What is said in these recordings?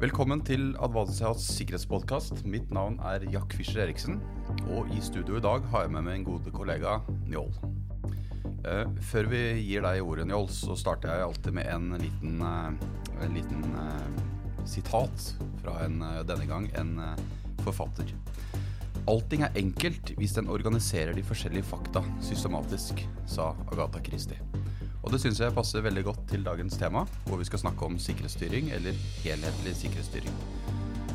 Velkommen til Advansias sikkerhetspodkast. Mitt navn er Jack Fischer Eriksen. Og i studio i dag har jeg med meg en gode kollega, Njål. Eh, før vi gir deg ordet, Njål, så starter jeg alltid med en liten, eh, en liten eh, sitat fra en, denne gang en forfatter. Allting er enkelt hvis den organiserer de forskjellige fakta systematisk, sa Agatha Christie. Og det syns jeg passer veldig godt til dagens tema, hvor vi skal snakke om sikkerhetsstyring, eller helhetlig sikkerhetsstyring.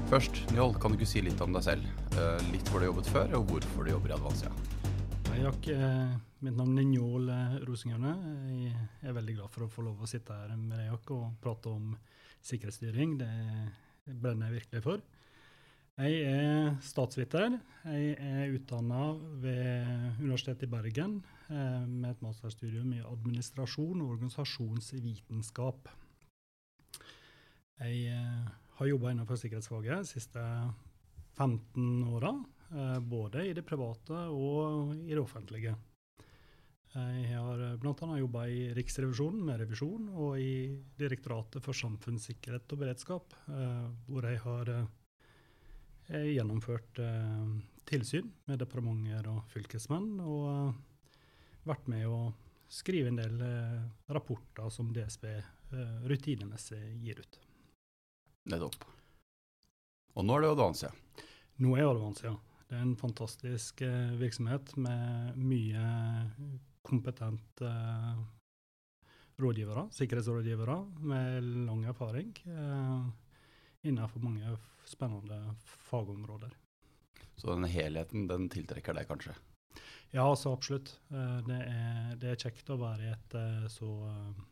Først, Njål, kan du ikke si litt om deg selv? Eh, litt hvor du har jobbet før, og hvorfor du jobber i Advansia. Hei. Eh, Mitt navn er Njål eh, Jeg er veldig glad for å få lov å sitte her med deg, og prate om sikkerhetsstyring. Det brenner jeg virkelig for. Jeg er statsviter. Jeg er utdanna ved Universitetet i Bergen med et masterstudium i administrasjon og organisasjonsvitenskap. Jeg eh, har jobba innenfor sikkerhetsfaget de siste 15 åra, eh, både i det private og i det offentlige. Jeg har bl.a. jobba i Riksrevisjonen med revisjon, og i Direktoratet for samfunnssikkerhet og beredskap, eh, hvor jeg har eh, eh, gjennomført eh, tilsyn med departementer og fylkesmenn, og eh, vært med å skrive en del eh, rapporter som DSB eh, rutinemessig gir ut. Nettopp. Og nå er det Advansia. Nå er Advansia. Det er en fantastisk eh, virksomhet med mye kompetente rådgivere, sikkerhetsrådgivere med lang erfaring eh, innenfor mange spennende fagområder. Så den helheten, den tiltrekker deg kanskje? Ja, så absolutt. Eh, det, er, det er kjekt å være i et eh, så eh,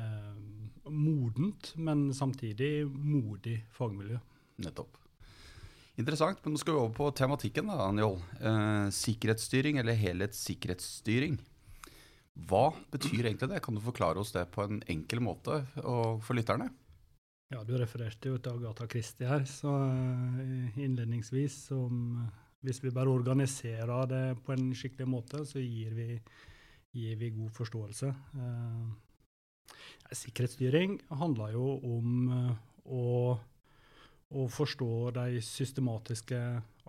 eh, modent, men samtidig modig fagmiljø. Nettopp. Interessant, men nå skal vi over på tematikken da, Njål. Eh, sikkerhetsstyring, eller helhetssikkerhetsstyring. Hva betyr egentlig det? Kan du forklare oss det på en enkel måte og for lytterne? Ja, du refererte jo til Agatha Christie her, så innledningsvis som Hvis vi bare organiserer det på en skikkelig måte, så gir vi, gir vi god forståelse. Eh, sikkerhetsstyring handler jo om eh, å, å forstå de systematiske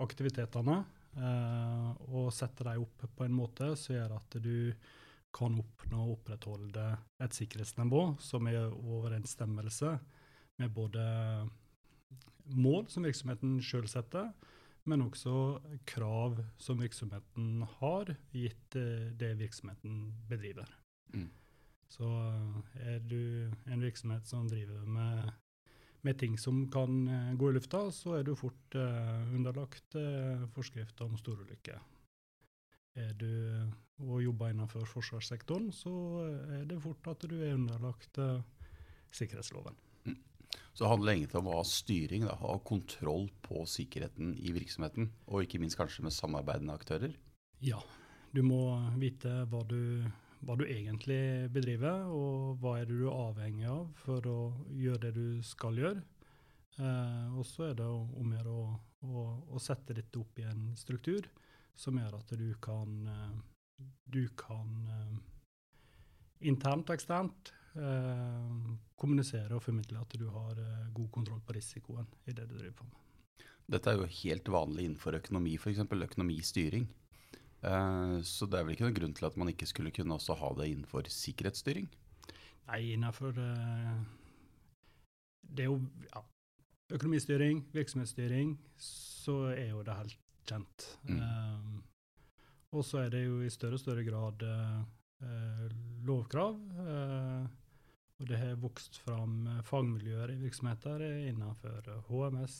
aktivitetene eh, og sette dem opp på en måte som gjør at du kan oppnå og opprettholde et sikkerhetsnivå som er overensstemmelse med både mål som virksomheten sjøl setter, men også krav som virksomheten har, gitt eh, det virksomheten bedriver. Mm. Så eh, er du en virksomhet som driver med, med ting som kan eh, gå i lufta, så er du fort eh, underlagt eh, forskrifter om storulykker. Er du og jobber innenfor forsvarssektoren, så er det fort at du er underlagt eh, sikkerhetsloven. Så det handler egentlig om å ha styring, da, ha kontroll på sikkerheten i virksomheten, og ikke minst kanskje med samarbeidende aktører. Ja, du må vite hva du, hva du egentlig bedriver, og hva er det du er avhengig av for å gjøre det du skal gjøre. Eh, og så er det om å gjøre å sette dette opp i en struktur som gjør at du kan, eh, du kan eh, internt og eksternt eh, kommunisere og formidle at du har eh, god kontroll på risikoen i det du driver på med. Dette er jo helt vanlig innenfor økonomi, f.eks. økonomistyring. Eh, så det er vel ikke noen grunn til at man ikke skulle kunne også ha det innenfor sikkerhetsstyring? Nei, innenfor eh, Det er jo ja, økonomistyring, virksomhetsstyring, så er jo det helt kjent. Mm. Og så er det jo i større og større grad eh, lovkrav. eh, og det har vokst fram eh, fagmiljøer i virksomheter innenfor HMS,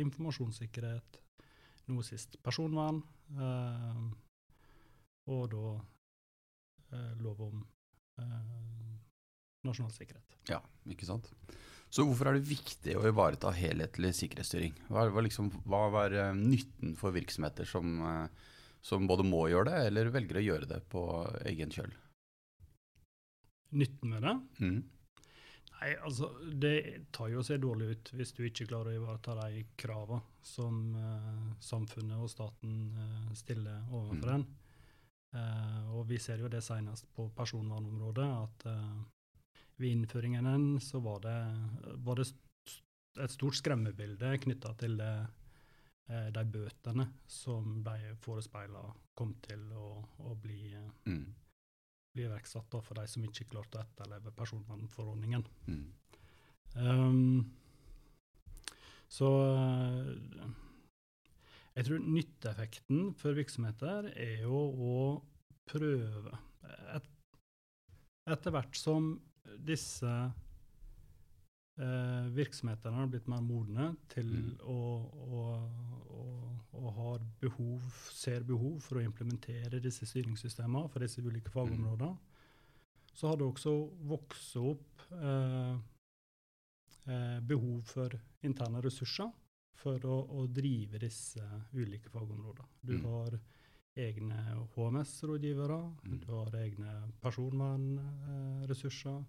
informasjonssikkerhet, nå sist personvern, eh, og da eh, lov om eh, nasjonal sikkerhet. Ja, ikke sant? Så hvorfor er det viktig å ivareta helhetlig sikkerhetsstyring? Hva hva liksom, hva er eh, nytten for virksomheter som, eh, som både må gjøre det, eller velger å gjøre det på egen kjøl? Nytten med det? Mm. Nei, altså, det tar jo seg dårlig ut hvis du ikke klarer å ivareta de kravene som uh, samfunnet og staten uh, stiller overfor Mm. en. Uh, og vi ser jo det senest på personvernområdet, at ved innføringen så var det, var det st- et stort skremmebilde knytta til det, de bøtene som de forespeila kom til å, å bli, Mm. Bli iverksatt da, for de som ikke klarte å etterleve personvernforordningen. Mm. Um, så eh, jeg tror nytteeffekten for virksomheter er jo å prøve et, Etter hvert som disse eh, virksomhetene har blitt mer modne til Mm. å, å, behov, ser behov for å implementere disse styringssystemene for disse ulike fagområdene, så har det også vokst opp eh, eh, behov for interne ressurser for å, å drive disse ulike fagområdene. Du Mm. har egne HMS-rådgivere, Mm. du har egne personvernressurser,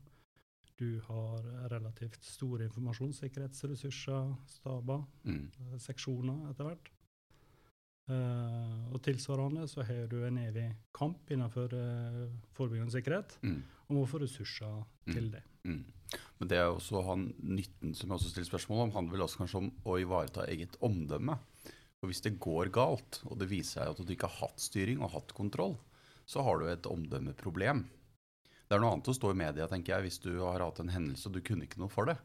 du har relativt store informasjonssikkerhetsressurser, staber, Mm. eh, seksjoner etter hvert. Eh, og tilsvarende så har du en evig kamp innenfor uh, forebyggende sikkerhet Mm. om å få ressurser til det. Mm. Men det er også han nytten som jeg også stiller spørsmål om, handler vel også kanskje om å ivareta eget omdømme. For hvis det går galt, og det viser seg at du ikke har hatt styring og hatt kontroll, så har du et omdømmeproblem. Det er noe annet å stå i media, tenker jeg, hvis du har hatt en hendelse og du kunne ikke noe for det,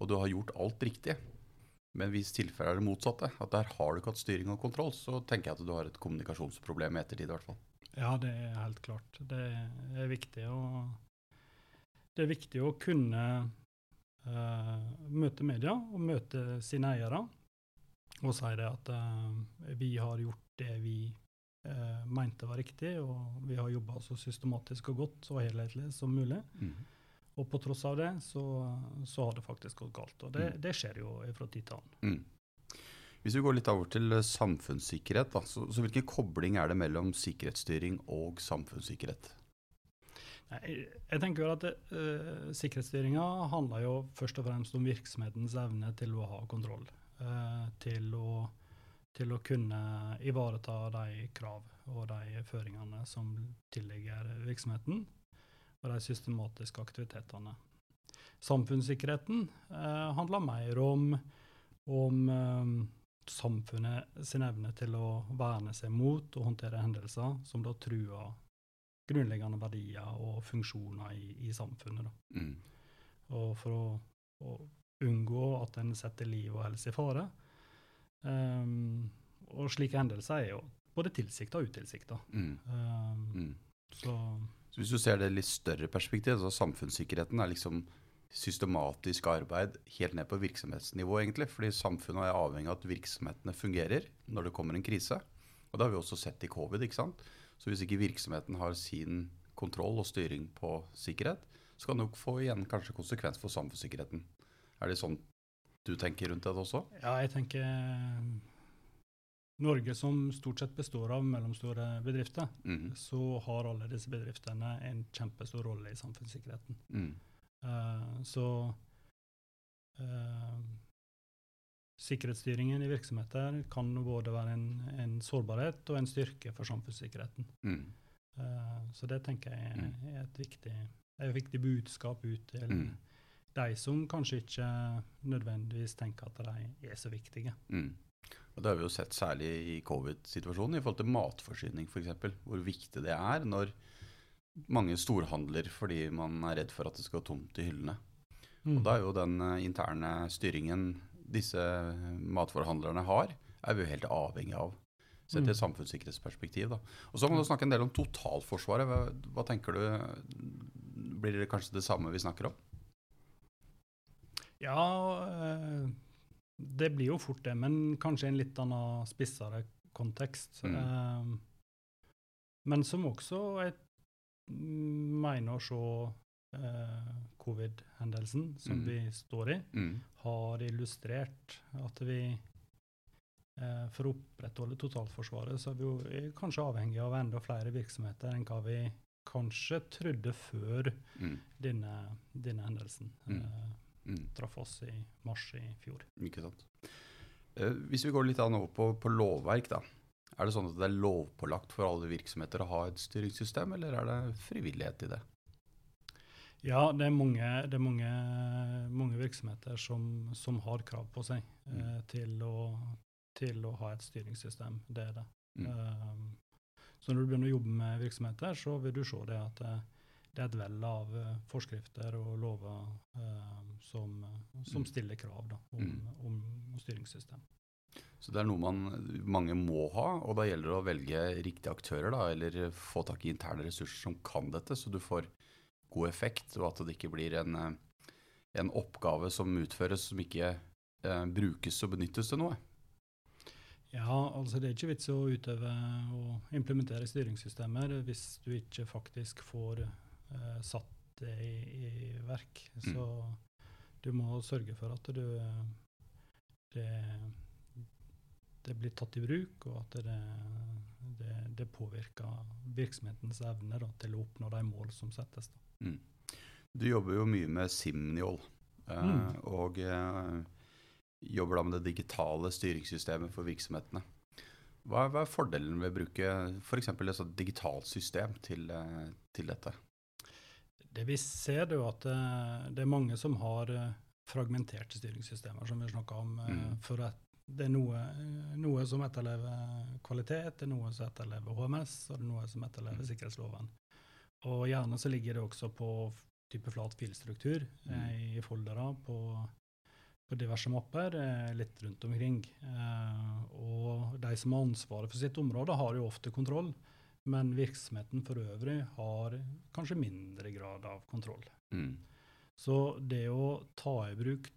og du har gjort alt riktig. Men hvis tilfellet er det motsatte, at der har du ikke hatt styring og kontroll, så tenker jeg at du har et kommunikasjonsproblem i ettertid i hvert fall. Ja, det er helt klart. Det er viktig å, det er viktig å kunne uh, møte media og møte sine eiere og si det at uh, vi har gjort det vi uh, mente var riktig, og vi har jobba så systematisk og godt og helhetlig som mulig. Mm. Og på tross av det, så, så har det faktisk gått galt. Og det, Mm. det skjer jo fra tid til annen. Mm. Hvis vi går litt over til eh, samfunnssikkerhet, da, så, så hvilken kobling er det mellom sikkerhetsstyring og samfunnssikkerhet? Nei, jeg tenker jo at uh, Sikkerhetsstyringa handler jo først og fremst om virksomhetens evne til å ha kontroll. Uh, til, å, til å kunne ivareta de krav og de føringene som tilligger virksomheten, og de systematiske aktivitetene. Samfunnssikkerheten eh, handler mer om, om eh, samfunnet sin evne til å verne seg mot og håndtere hendelser som da truer grunnleggende verdier og funksjoner i, i samfunnet. Mm. Og for å, å unngå at en setter liv og helse i fare. Um, og slike hendelser er jo både tilsikta og utilsikta. Mm. Um, Mm. Så hvis du ser det litt større perspektivet, så samfunnssikkerheten er liksom systematisk arbeid helt ned på virksomhetsnivå, egentlig. Fordi samfunnet er avhengig av at virksomhetene fungerer når det kommer en krise. Og det har vi også sett i covid. ikke sant? Så hvis ikke virksomheten har sin kontroll og styring på sikkerhet, så kan det jo få igjen kanskje konsekvens for samfunnssikkerheten. Er det sånn du tenker rundt det også? ja, jeg tenker Norge, som stort sett består av mellomstore bedrifter, Mm. så har alle disse bedriftene en kjempestor rolle i samfunnssikkerheten. Mm. Uh, så uh, sikkerhetsstyringen i virksomheter kan både være en, en sårbarhet og en styrke for samfunnssikkerheten. Mm. Uh, så det tenker jeg er, er et viktig, er et viktig budskap ut til Mm. de som kanskje ikke nødvendigvis tenker at de er så viktige. Mm. Og Det har vi jo sett særlig i covid-situasjonen i forhold til matforsyning f.eks. Hvor viktig det er når mange storhandler fordi man er redd for at det skal gå tomt i hyllene. Og da er jo den eh, interne styringen disse matforhandlerne har, er vi jo helt avhengig av. Sett i et Mm. samfunnssikkerhetsperspektiv. da. Og Så må du snakke en del om totalforsvaret. Hva, hva tenker du? Blir det kanskje det samme vi snakker om? Ja, eh, det blir jo fort det, men kanskje i en litt annen spissere kontekst. Mm. Eh, men som også jeg mener å se eh, covid-hendelsen som Mm. vi står i, Mm. har illustrert at vi eh, for å opprettholde totalforsvaret, så er vi jo eh, kanskje avhengig av enda flere virksomheter enn hva vi kanskje trodde før Mm. denne, denne hendelsen Mm. Eh, Mm. traff oss i mars i fjor. Ikke sant. Eh, hvis vi går litt an over på, på lovverk, da. Er det sånn at det er lovpålagt for alle virksomheter å ha et styringssystem, eller er det frivillighet i det? Ja, det er mange, det er mange, mange virksomheter som, som, har krav på seg mm. eh, til, å, til, å, ha et styringssystem. Det er det. Mm. Um, så når du begynner å jobbe med virksomheter, så vil du se det at det, det er et vell av uh, forskrifter og lover eh, som, som, mm. stiller krav da, om, mm. om, om, styringssystem. Så det er noe man, mange må ha, og da gjelder det å velge riktige aktører, da, eller få tak i interne ressurser som kan dette, så du får god effekt, og at det ikke blir en, eh, en oppgave som utføres som ikke eh, brukes og benyttes til noe. Ja, altså det er ikke vits å utøve og implementere styringssystemer hvis du ikke faktisk får eh, satt det i, i verk. Mm. Så du må sørge for at du, det, det, blir tatt i bruk, og at det, det, det påvirker virksomhetens evne da, til å oppnå de mål som settes. Mm. Du jobber jo mye med Simniol, eh, mm. og eh, jobber da med det digitale styringssystemet for virksomhetene. Hva, hva er fordelen ved å bruke f.eks. et digitalt system til, eh, til, dette? Det vi ser, er jo at det er mange som har fragmenterte styringssystemer, som vi snakka om. Mm. for at det er noe, noe, som etterlever kvalitet, det er noe som etterlever HMS, og det er noe som etterlever mm. sikkerhetsloven. Og gjerne så ligger det også på type flat filstruktur mm. eh, i foldere på, på, diverse mapper eh, litt rundt omkring. Eh, og de som har ansvaret for sitt område, har jo ofte kontroll. Men virksomheten for øvrig har kanskje mindre grad av kontroll. Mm. Så det å ta i bruk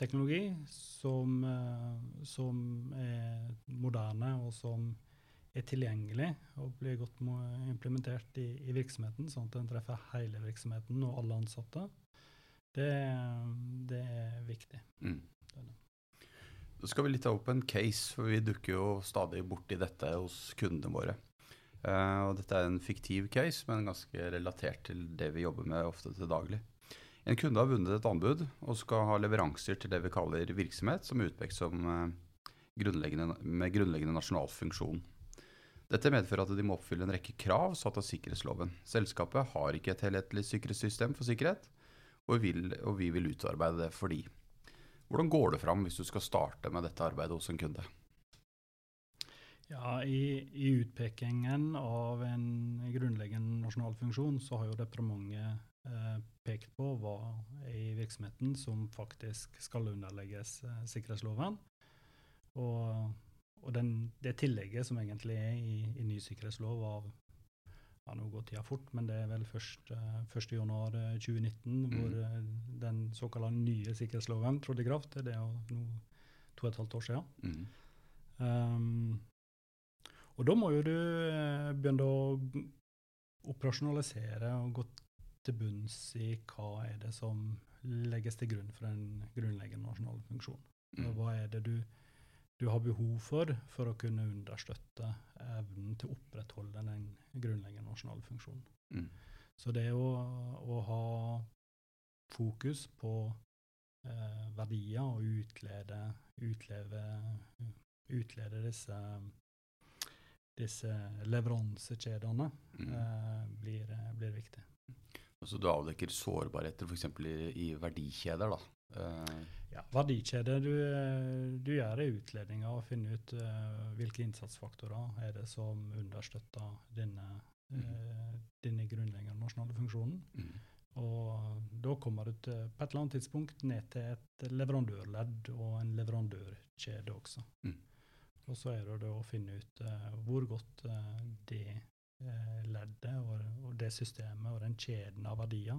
teknologi som, eh, som er moderne, og som er tilgjengelig og blir godt implementert i, i, virksomheten, sånn at den treffer hele virksomheten og alle ansatte, det, det er viktig. Mm. Da skal vi litt ta opp en case, for vi dukker jo stadig borti dette hos kundene våre. Uh, og dette er en fiktiv case, men ganske relatert til det vi jobber med ofte til daglig. En kunde har vunnet et anbud og skal ha leveranser til det vi kaller virksomhet, som er utpekt som uh, grunnleggende, med grunnleggende nasjonal funksjon. Dette medfører at de må oppfylle en rekke krav satt av sikkerhetsloven. Selskapet har ikke et helhetlig sikkerhetssystem for sikkerhet, og vi, vil, og vi vil utarbeide det for de. Hvordan går det fram hvis du skal starte med dette arbeidet hos en kunde? Ja, i, i, utpekingen av en grunnleggende nasjonal funksjon, så har jo departementet eh, pekt på hva i virksomheten som faktisk skal underlegges eh, sikkerhetsloven. Og og den, det tillegget som egentlig er i, i ny sikkerhetslov av ja, Nå går tida fort, men det er vel først eh, 1.1.2019 mm. hvor eh, den såkalte nye sikkerhetsloven trådte i kraft. Det er jo nå to og et halvt år siden. Mm. Um, og da må jo du uh, begynne å operasjonalisere og gå til bunns i hva er det som legges til grunn for en grunnleggende nasjonal funksjon. Mm. Hva er det du du har behov for for å kunne understøtte evnen til å opprettholde den grunnleggende nasjonale funksjonen. Mm. Så det å, å ha fokus på eh, verdier og utlede, utleve, utlede disse, disse leveransekjedene mm. eh, blir, blir, viktig. Så Du avdekker sårbarheter f.eks. I, i verdikjeder? da? Eh. ja, verdikjeder. Du, du gjør utledninger og finner ut eh, hvilke innsatsfaktorer er det som understøtter denne, mm. uh, denne grunnleggende nasjonale funksjonen. Mm. Og da kommer du til, på et eller annet tidspunkt ned til et leverandørledd og en leverandørkjede også. Mm. Og så er det å finne ut uh, hvor godt det leddet og, det systemet og den kjeden av verdier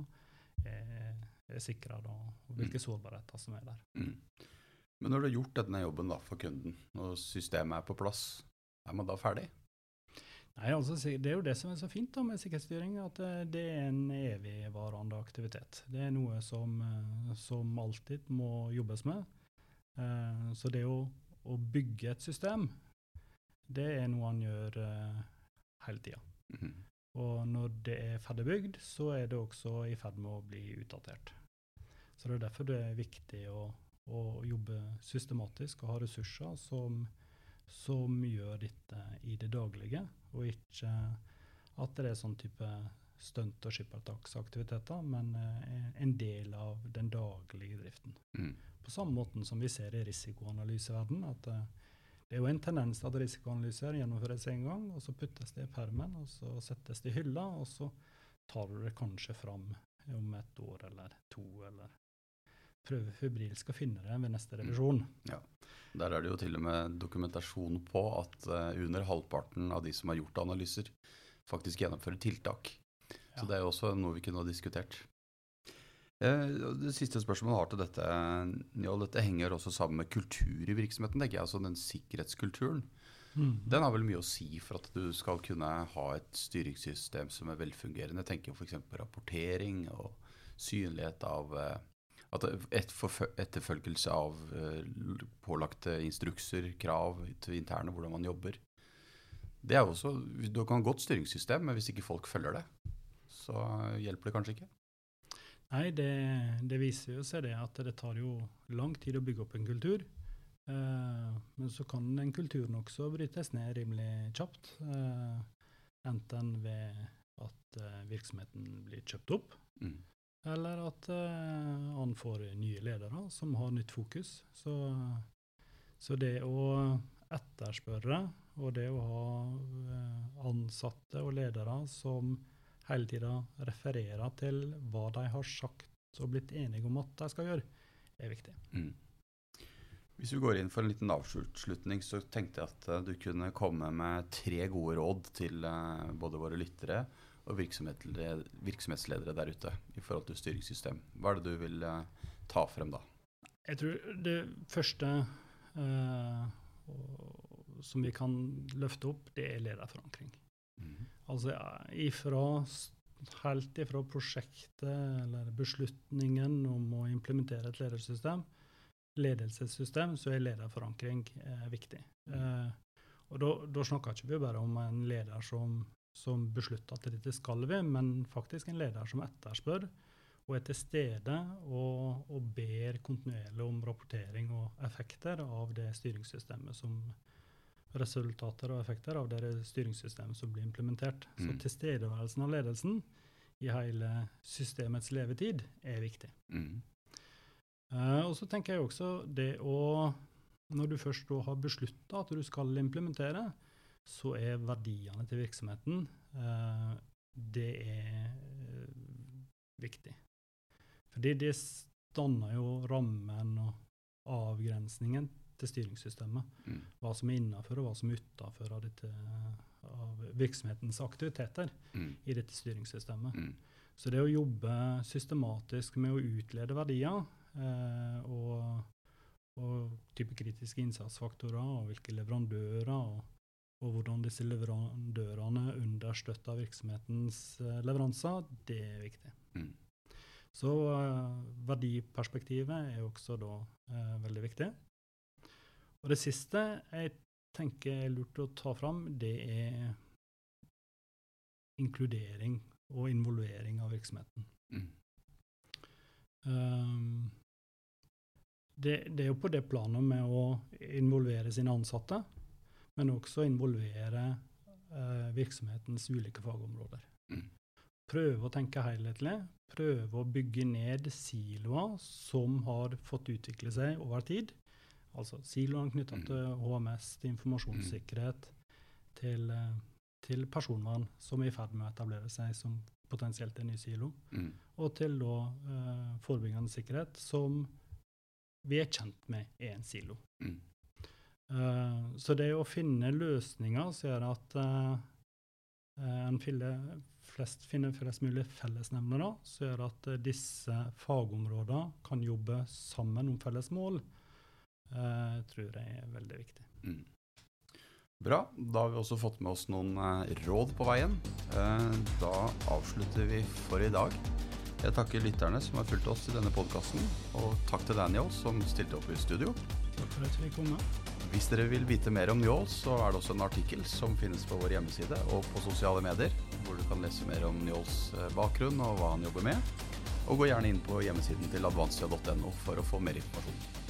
er er sikra, og hvilke mm. sårbarheter som er der. Mm. Men når du har gjort denne jobben da, for kunden, og systemet er på plass, er man da ferdig? Nei, altså, Det er jo det som er så fint da med sikkerhetsstyring, at eh, det er en evigvarende aktivitet. Det er noe som, eh, som alltid må jobbes med. Så det å, å, bygge et system, det er noe han gjør uh, hele tida. Mm -hmm. Og når det er ferdig bygd, så er det også i ferd med å bli utdatert. Så det er derfor det er viktig å, å jobbe systematisk og ha ressurser som, som, gjør dette i det daglige, og ikke at det er sånn type stunt- og skippertaksaktiviteter, men eh, en del av den daglige driften. Mm. På samme måte som vi ser i risikoanalyseverdenen, at eh, det er jo en tendens til at risikoanalyser gjennomføres en gang, og så puttes det i permen, og så settes det i hylla, og så tar du det kanskje fram om et år eller to, eller prøver febrilsk å finne det ved neste revisjon. Ja. Der er det jo til og med dokumentasjon på at eh, under halvparten av de som har gjort analyser, faktisk gjennomfører tiltak. Så det er jo også noe vi kunne ha diskutert. Eh, det siste spørsmålet har til dette, ja, dette henger også sammen med kultur i virksomheten, tenker jeg, altså den sikkerhetskulturen. Mm. Den har vel mye å si for at du skal kunne ha et styringssystem som er velfungerende. Jeg tenker f.eks. rapportering og synlighet av eh, at etterfølgelse av eh, pålagte instrukser, krav til interne, hvordan man jobber. Det er også, Du kan ha godt styringssystem, men hvis ikke folk følger det, så hjelper det kanskje ikke. Nei, det, det viser jo seg det at det tar jo lang tid å bygge opp en kultur. Eh, men så kan den kulturen også brytes ned rimelig kjapt. Eh, enten ved at eh, virksomheten blir kjøpt opp, Mm. eller at eh, han får nye ledere som har nytt fokus. Så, så det å etterspørre, og det å ha eh, ansatte og ledere som hele tida refererer til hva de har sagt og blitt enige om at de skal gjøre, er viktig. Mm. Hvis vi går inn for en liten avslutning, så tenkte jeg at eh, du kunne komme med tre gode råd til eh, både våre lyttere og virksomhetsledere der ute i forhold til styringssystem. Hva er det du vil eh, ta frem da? Jeg tror det første eh, som vi kan løfte opp, det er lederforankring. Altså ifra, helt ifra prosjektet eller beslutningen om å implementere et ledersystem, ledelsessystem, så er lederforankring eh, viktig. Eh, og da, snakker ikke vi bare om en leder som, som beslutter at dette skal vi, men faktisk en leder som etterspør og er til stede og, og ber kontinuerlig om rapportering og effekter av det styringssystemet som resultater og effekter av det styringssystemet som blir implementert. Så Mm. tilstedeværelsen av ledelsen i hele systemets levetid er viktig. Mm. Uh, og så tenker jeg også det å Når du først har beslutta at du skal implementere, så er verdiene til virksomheten uh, Det er uh, viktig. Fordi det danner jo rammen og avgrensningen til styringssystemet. Mm. Hva som er innafor og hva som er utafor av, av virksomhetens aktiviteter Mm. i dette styringssystemet. Mm. Så det å jobbe systematisk med å utlede verdier eh, og, og type kritiske innsatsfaktorer og hvilke leverandører og, og hvordan disse leverandørene understøtter virksomhetens eh, leveranser, det er viktig. Mm. Så eh, verdiperspektivet er også da eh, veldig viktig. Og det siste jeg tenker er lurt å ta fram, det er inkludering og involvering av virksomheten. Mm. Um, det, det er jo på det planet med å involvere sine ansatte, men også involvere uh, virksomhetens ulike fagområder. Mm. Prøve å tenke helhetlig, prøve å bygge ned siloer som har fått utvikle seg over tid. Altså siloene knytta Mm. til HMS, til informasjonssikkerhet, til, eh, til personvern, som er i ferd med å etablere seg som potensielt en ny silo Mm. og til da eh, forebyggende sikkerhet, som vi er kjent med er en silo. Mm. Eh, så det å finne løsninger som gjør at eh, eh, en flest, finner flest mulig fellesnevnere, som gjør at eh, disse fagområdene kan jobbe sammen om felles mål, tror jeg er veldig viktig. Mm. Bra. Da har vi også fått med oss noen eh, råd på veien. Eh, da avslutter vi for i dag. Jeg takker lytterne som har fulgt oss i denne podkasten, og takk til Daniel som stilte opp i studio. Takk for at vi kom. Hvis dere vil vite mer om Njål, så er det også en artikkel som finnes på vår hjemmeside og på sosiale medier, hvor du kan lese mer om Njåls eh, bakgrunn og hva han jobber med. Og gå gjerne inn på hjemmesiden til advansia.no for å få mer informasjon.